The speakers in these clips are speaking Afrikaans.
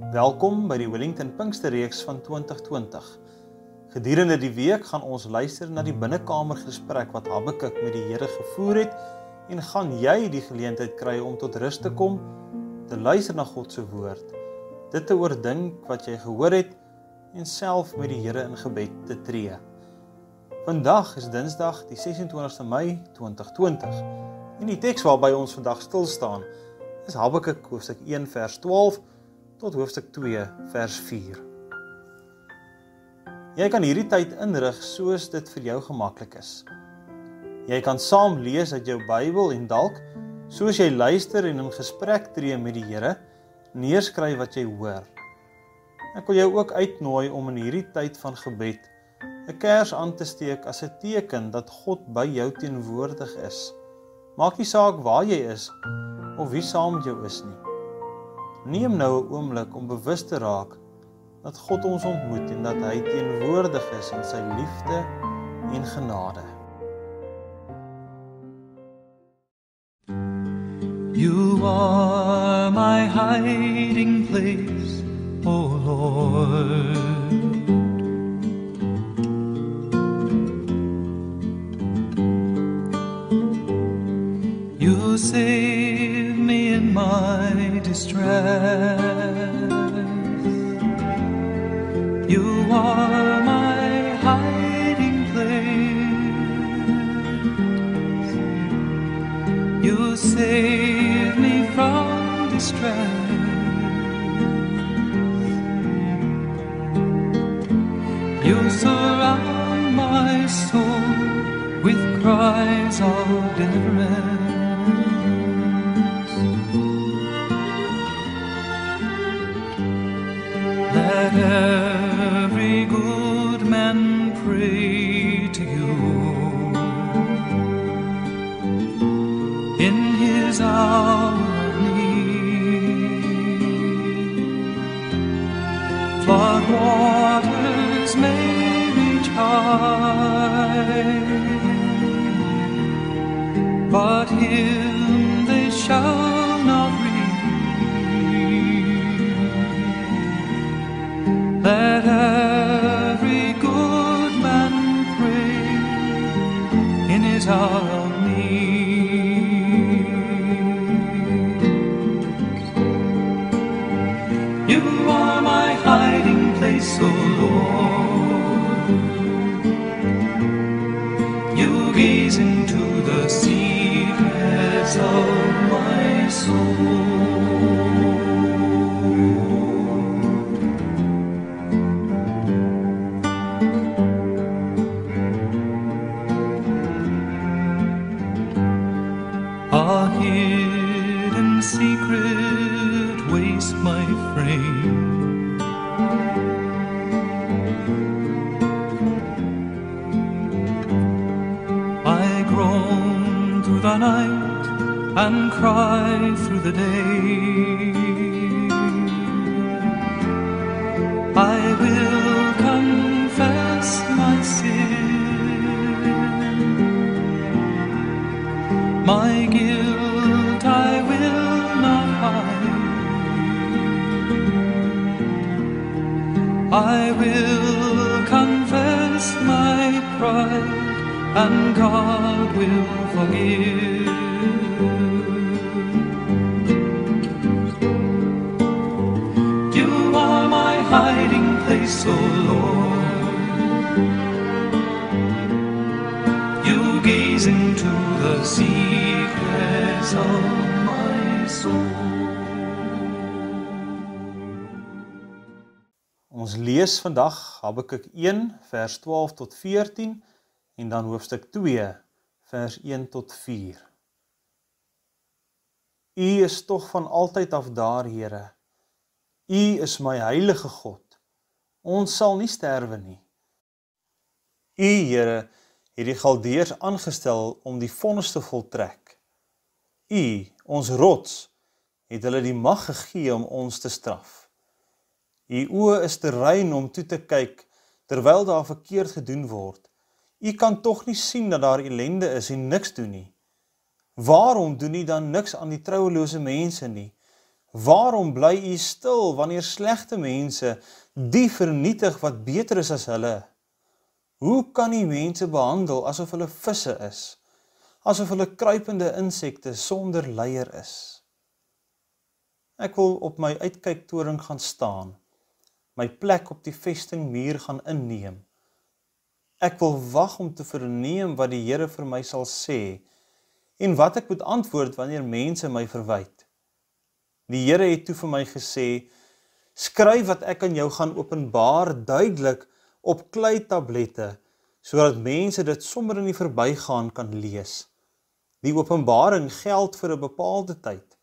Welkom by die Wellington Pinksterreeks van 2020. Gedurende die week gaan ons luister na die binnekamer gesprek wat Habakuk met die Here gevoer het en gaan jy die geleentheid kry om tot rus te kom, te luister na God se woord, dit te oordink wat jy gehoor het en self met die Here in gebed te tree. Vandag is Dinsdag, die 26ste Mei 2020. En die teks waarby ons vandag stil staan, is Habakuk hoofstuk 1 vers 12 tot hoofstuk 2 vers 4. Jy kan hierdie tyd inrig soos dit vir jou gemaklik is. Jy kan saam lees uit jou Bybel en dalk soos jy luister en in gesprek tree met die Here, neerskryf wat jy hoor. Ek wil jou ook uitnooi om in hierdie tyd van gebed 'n kers aan te steek as 'n teken dat God by jou teenwoordig is. Maak nie saak waar jy is of wie saam met jou is nie. Neem nou 'n oomblik om bewus te raak dat God ons ontmoet en dat hy teenwoordig is in sy liefde en genade. You are my hiding place, O Lord. You save me in my distress. You are my hiding place. You save me from distress. You surround my soul with cries of deliverance. Of need. Flood waters may reach high, but him You gaze into the secrets of my soul. A hidden secret waste my frame. And cry through the day. I will confess my sin. My guilt I will not hide. I will confess my pride, and God will forgive. Place, O Lord. You gaze into the secrets of my soul. Ons lees vandag Habakuk 1 vers 12 tot 14 en dan hoofstuk 2 vers 1 tot 4. U is tog van altyd af daar, Here. U is my heilige God. Ons sal nie sterwe nie. U, Here, het die Galdeërs aangestel om die vonnis te voltrek. U, ons rots, het hulle die mag gegee om ons te straf. U oë is te rein om toe te kyk terwyl daar verkeerd gedoen word. U kan tog nie sien dat daar ellende is en niks doen nie. Waarom doen u dan niks aan die trouelose mense nie? Waarom bly u stil wanneer slegte mense die vernietig wat beter is as hulle? Hoe kan u mense behandel asof hulle visse is? Asof hulle kruipende insekte sonder leier is? Ek wil op my uitkyktoring gaan staan. My plek op die vestingmuur gaan inneem. Ek wil wag om te verneem wat die Here vir my sal sê en wat ek moet antwoord wanneer mense my verwyd. Die Here het toe vir my gesê: "Skryf wat ek aan jou gaan openbaar duidelik op klei tablette sodat mense dit sommer in die verbygaan kan lees. Die openbaring geld vir 'n bepaalde tyd.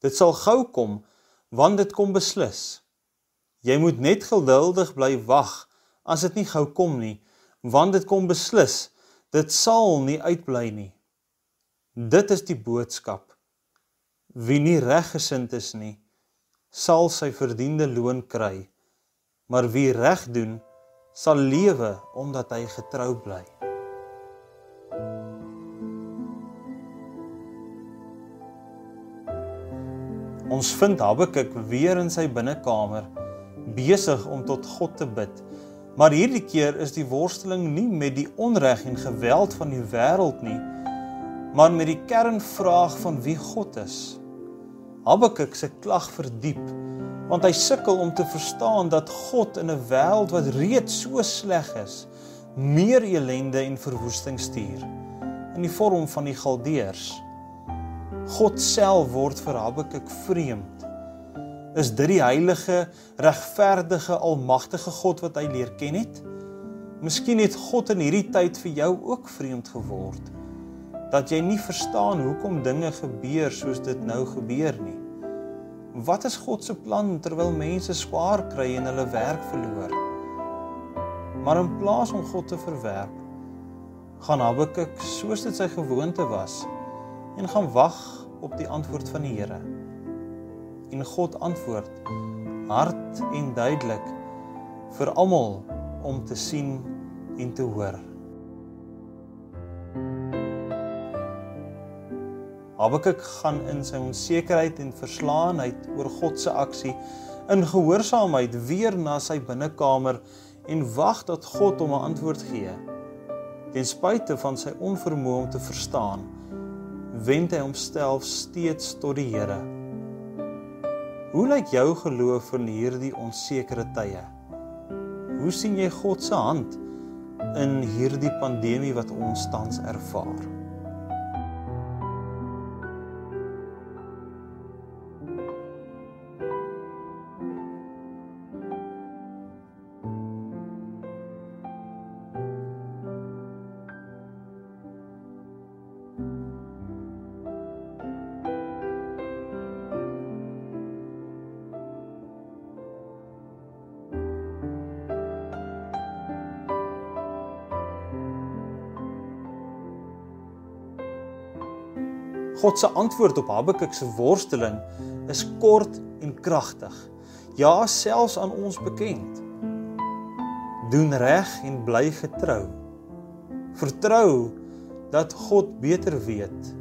Dit sal gou kom want dit kom beslis. Jy moet net geduldig bly wag as dit nie gou kom nie, want dit kom beslis. Dit sal nie uitbly nie. Dit is die boodskap. Wie nie reggesind is nie, sal sy verdiende loon kry. Maar wie reg doen, sal lewe omdat hy getrou bly. Ons vind Habakuk weer in sy binnekamer besig om tot God te bid. Maar hierdie keer is die worsteling nie met die onreg en geweld van die wêreld nie, maar met die kernvraag van wie God is. Habakuk se klag verdiep want hy sukkel om te verstaan dat God in 'n wêreld wat reeds so sleg is, meer ellende en verwoesting stuur in die vorm van die Galdeërs. God self word vir Habakuk vreemd. Is dit die heilige, regverdige, almagtige God wat hy leer ken het? Miskien het God in hierdie tyd vir jou ook vreemd geword dat jy nie verstaan hoekom dinge gebeur soos dit nou gebeur nie. Wat is God se plan terwyl mense swaar kry en hulle werk verloor? Maar in plaas om God te verwerp, gaan Habakuk soos dit sy gewoonte was en gaan wag op die antwoord van die Here. En God antwoord hard en duidelik vir almal om te sien en te hoor. Habakuk gaan in sy onsekerheid en verslaanheid oor God se aksie in gehoorsaamheid weer na sy binnekamer en wag dat God hom 'n antwoord gee. Ten spyte van sy onvermoë om te verstaan, wend hy homself steeds tot die Here. Hoe lyk jou geloof in hierdie onsekere tye? Hoe sien jy God se hand in hierdie pandemie wat ons tans ervaar? God se antwoord op Habakuk se worsteling is kort en kragtig. Ja, selfs aan ons bekend. Doen reg en bly getrou. Vertrou dat God beter weet.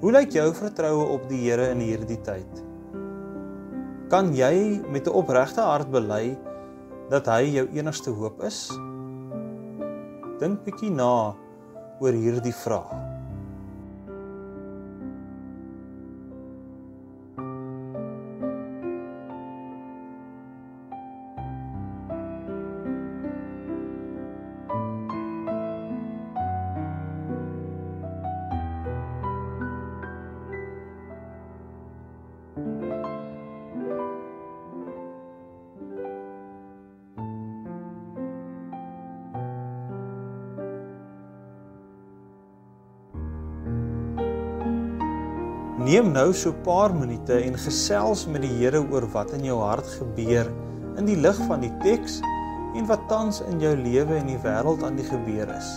Hoe lyk jou vertroue op die Here in hierdie tyd? Kan jy met 'n opregte hart bely dat hy jou enigste hoop is? Dink bietjie na oor hierdie vraag. Neem nou so 'n paar minute en gesels met die Here oor wat in jou hart gebeur in die lig van die teks en wat tans in jou lewe en die wêreld aan die gebeur is.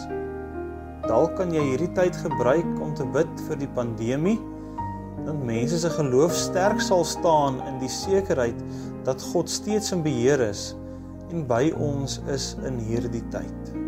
Dalk kan jy hierdie tyd gebruik om te bid vir die pandemie dat mense se geloof sterk sal staan in die sekerheid dat God steeds in beheer is en by ons is in hierdie tyd.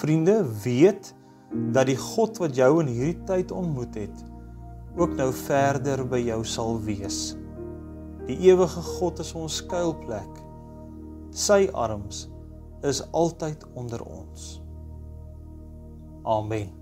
Vriende, weet dat die God wat jou in hierdie tyd ontmoet het, ook nou verder by jou sal wees. Die ewige God is ons skuilplek. Sy arms is altyd onder ons. Amen.